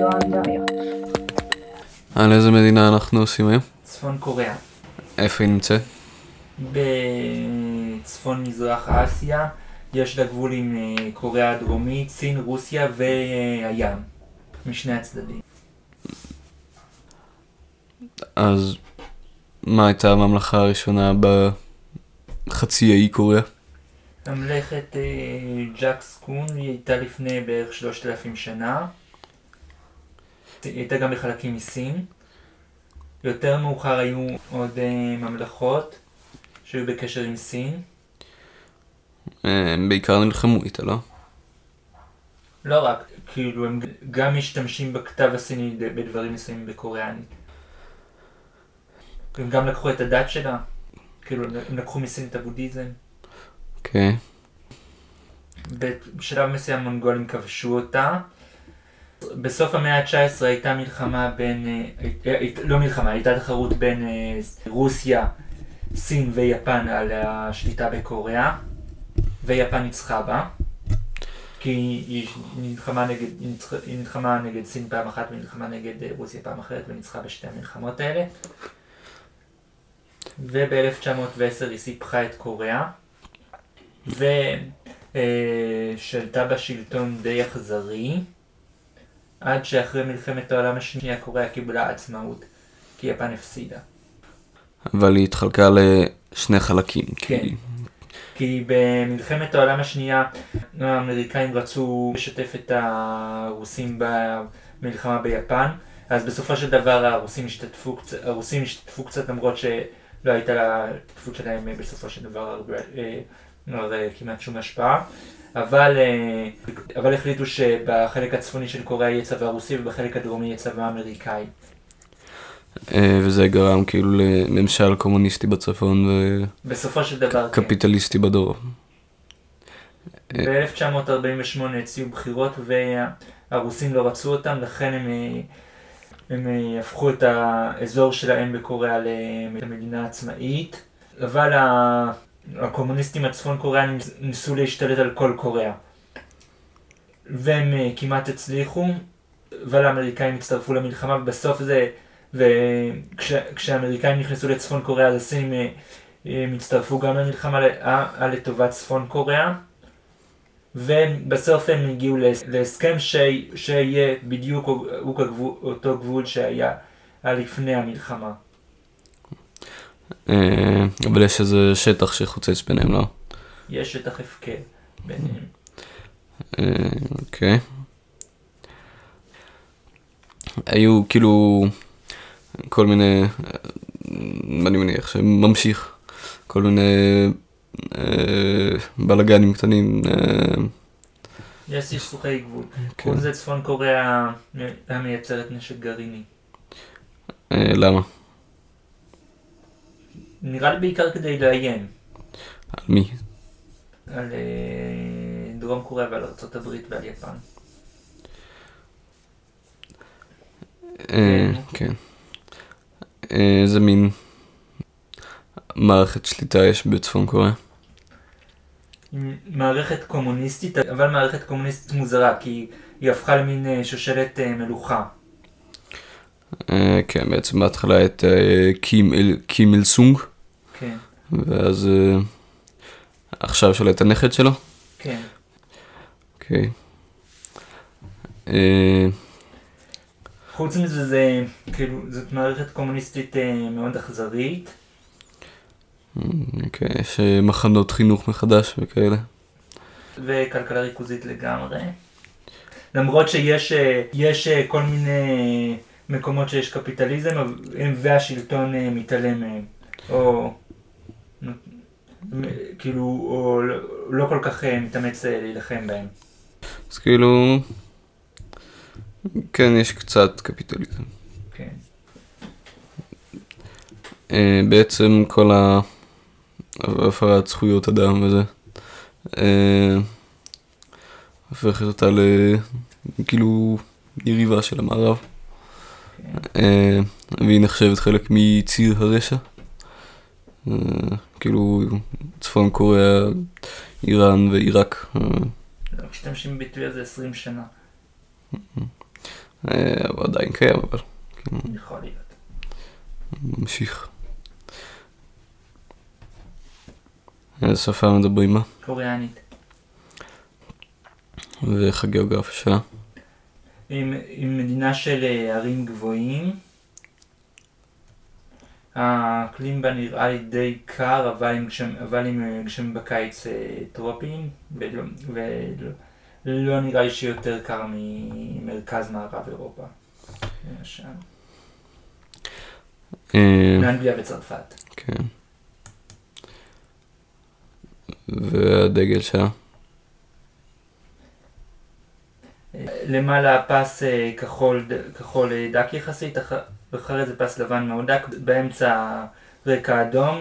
יואנדריה. על איזה מדינה אנחנו עושים היום? צפון קוריאה. איפה היא נמצאת? בצפון מזרח אסיה יש לה גבול עם אה, קוריאה הדרומית, סין, רוסיה והים, משני הצדדים. אז מה הייתה הממלכה הראשונה בחצי האי קוריאה? ממלכת אה, ג'קס קון היא הייתה לפני בערך 3,000 שנה. היא הייתה גם בחלקים מסין. יותר מאוחר היו עוד אה, ממלכות שהיו בקשר עם סין. הם בעיקר נלחמו איתה, לא? לא רק, כאילו הם גם משתמשים בכתב הסיני בדברים מסוימים בקוריאנית. הם גם לקחו את הדת שלה, כאילו הם לקחו מסין את הבודהיזם. אוקיי. בשלב מסוים המונגולים כבשו אותה. בסוף המאה ה-19 הייתה מלחמה בין, אה, אה, לא מלחמה, הייתה תחרות בין אה, רוסיה, סין ויפן על השליטה בקוריאה, ויפן ניצחה בה, כי היא נלחמה נגד, היא נלחמה נגד סין פעם אחת ונלחמה נגד רוסיה פעם אחרת וניצחה בשתי המלחמות האלה. וב-1910 היא סיפחה את קוריאה, ושלטה בשלטון די אכזרי, עד שאחרי מלחמת העולם השנייה קוריאה קיבלה עצמאות, כי יפן הפסידה. אבל היא התחלקה לשני חלקים. כן. כי... כי במלחמת העולם השנייה האמריקאים רצו לשתף את הרוסים במלחמה ביפן, אז בסופו של דבר הרוסים השתתפו, הרוסים השתתפו קצת למרות שלא הייתה להשתתפות שלהם בסופו של דבר הרבה, אה, כמעט שום השפעה. אבל, אה, אבל החליטו שבחלק הצפוני של קוריאה יהיה צבא רוסי ובחלק הדרומי יהיה צבא אמריקאי. אה, וזה גרם כאילו לממשל קומוניסטי בצפון בסופו של דבר, כן. קפיטליסטי בדרום. ב-1948 הציעו בחירות והרוסים לא רצו אותם, לכן הם, אה, הם הפכו את האזור שלהם בקוריאה למדינה עצמאית, אבל הקומוניסטים הצפון קוריאנים ניסו להשתלט על כל קוריאה. והם uh, כמעט הצליחו, אבל האמריקאים הצטרפו למלחמה, ובסוף זה, וכשהאמריקאים נכנסו לצפון קוריאה, אז הסינים uh, הם הצטרפו גם למלחמה לטובת צפון קוריאה. ובסוף הם הגיעו להסכם ש... שיהיה בדיוק אותו גבול שהיה לפני המלחמה. אה, אבל יש איזה שטח שחוצץ ביניהם, לא? יש שטח הפקר ביניהם. אה, אוקיי. היו כאילו כל מיני, אני מניח שממשיך, כל מיני אה, בלאגנים קטנים. יש סכסוכי גבול. כל כן. זה צפון קוריאה מייצרת נשק גרעיני. למה? נראה לי בעיקר כדי לאיים. על מי? על אה, דרום קוריאה ועל ארה"ב ועל יפן. אה, כן. איזה מין מערכת שליטה יש בצפון קוריאה? מערכת קומוניסטית, אבל מערכת קומוניסטית מוזרה, כי היא הפכה למין אה, שושלת מלוכה. כן, בעצם בהתחלה את קים אל סונג. כן. ואז uh, עכשיו שולט הנכד שלו? כן. אוקיי. Uh, חוץ מזה, זה, כאילו, זאת מערכת קומוניסטית uh, מאוד אכזרית. אוקיי, יש מחנות חינוך מחדש וכאלה. וכלכלה ריכוזית לגמרי. למרות שיש יש, כל מיני מקומות שיש קפיטליזם, והשלטון מתעלם מהם. או כאילו, או לא כל כך אה, מתאמץ אה, להילחם בהם. אז כאילו, כן, יש קצת קפיטליזם. כן. אה, בעצם כל הפרת זכויות אדם וזה, הופכת אותה לכאילו יריבה של המערב. כן. והיא נחשבת חלק מציר הרשע. כאילו צפון קוריאה, איראן ועיראק, לא משתמשים בביטוי הזה 20 שנה, אה, עדיין קיים, אבל כאילו, יכול להיות. ממשיך. איזה שפה מדברים בה, קוריאנית. ואיך הגיאוגרפיה שלה. עם, עם מדינה של אה, הרים גבוהים. האקלים בה נראה לי די קר, אבל עם גשם, אבל עם אה, גשמים בקיץ אה, טרופיים, ולא, ולא לא נראה לי שיותר קר ממרכז מערב אירופה, למשל. אה, מאנגליה וצרפת. כן. והדגל שלה. למעלה פס אה, כחול, כחול אה, דק יחסית, אח- אחרי זה פס לבן מאוד דק, באמצע רקע אדום.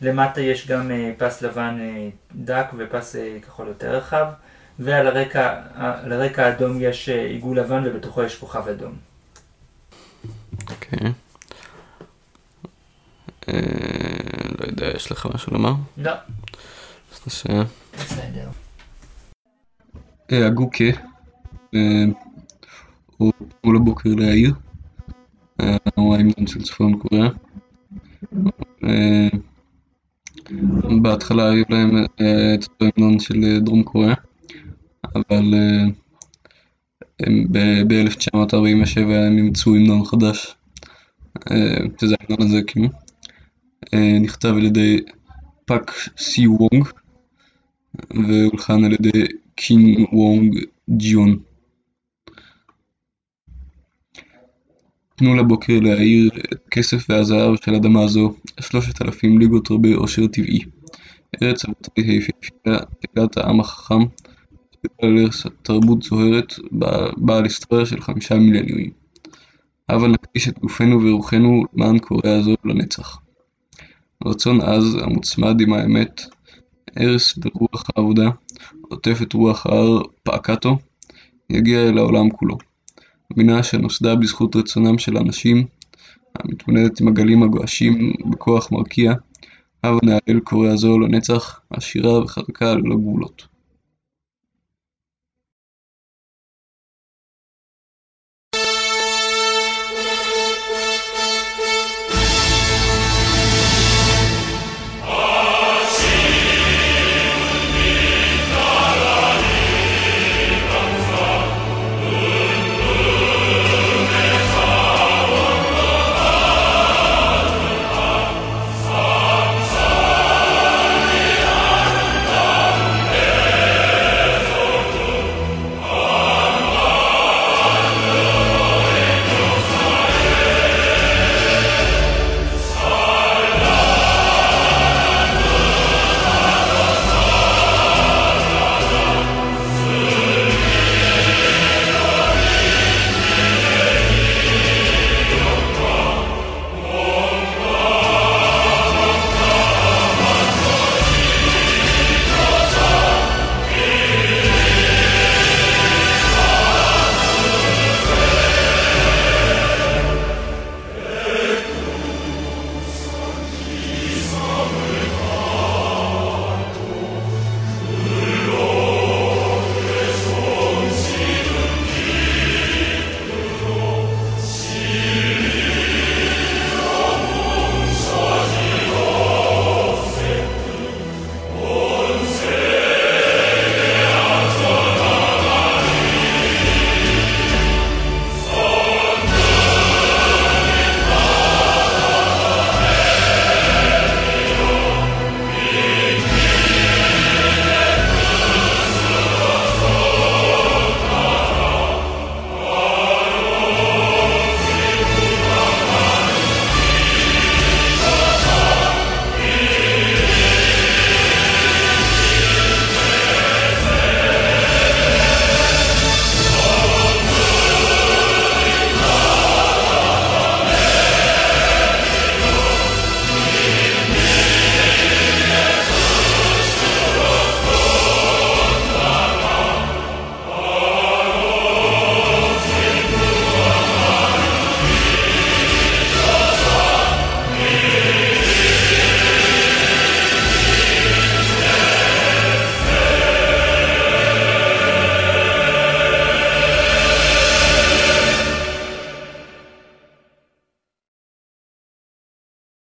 למטה יש גם אה, פס לבן אה, דק ופס אה, כחול יותר רחב, ועל הרקע, הרקע האדום יש עיגול לבן ובתוכו יש כוכב אדום. אוקיי. אה, לא יודע, יש לך משהו לומר? לא, אז נסיים. בסדר. אה, הגוקה, אה, הוא אתמול הבוקר להעיר, אה, הוא ההמנון של צפון קוריאה. אה, בהתחלה היו להם אה, את אותו המנון של אה, דרום קוריאה, אבל אה, הם ב-1947 הם אימצו המנון חדש, שזה ההמנון הזה כאילו. נכתב על ידי פאק סי וונג והולחן על ידי קין וונג ג'יון. תנו לבוקר להאיר את הכסף והזהב של אדמה זו, שלושת אלפים ליגות רבי עושר טבעי. ארץ אבותי היפהפייה, תגת העם החכם, תרבות זוהרת, בעל היסטוריה של חמישה מיליונים. הבה נקדיש את גופנו ורוחנו למען קוריאה זו לנצח. רצון עז המוצמד עם האמת, ערש ברוח העבודה, עוטף את רוח ההר פאקטו, יגיע אל העולם כולו. בינה שנוסדה בזכות רצונם של אנשים, המתמודדת עם הגלים הגועשים בכוח מרקיע, הבה נהלל קוריאה זו לנצח, עשירה וחזקה ללא גבולות.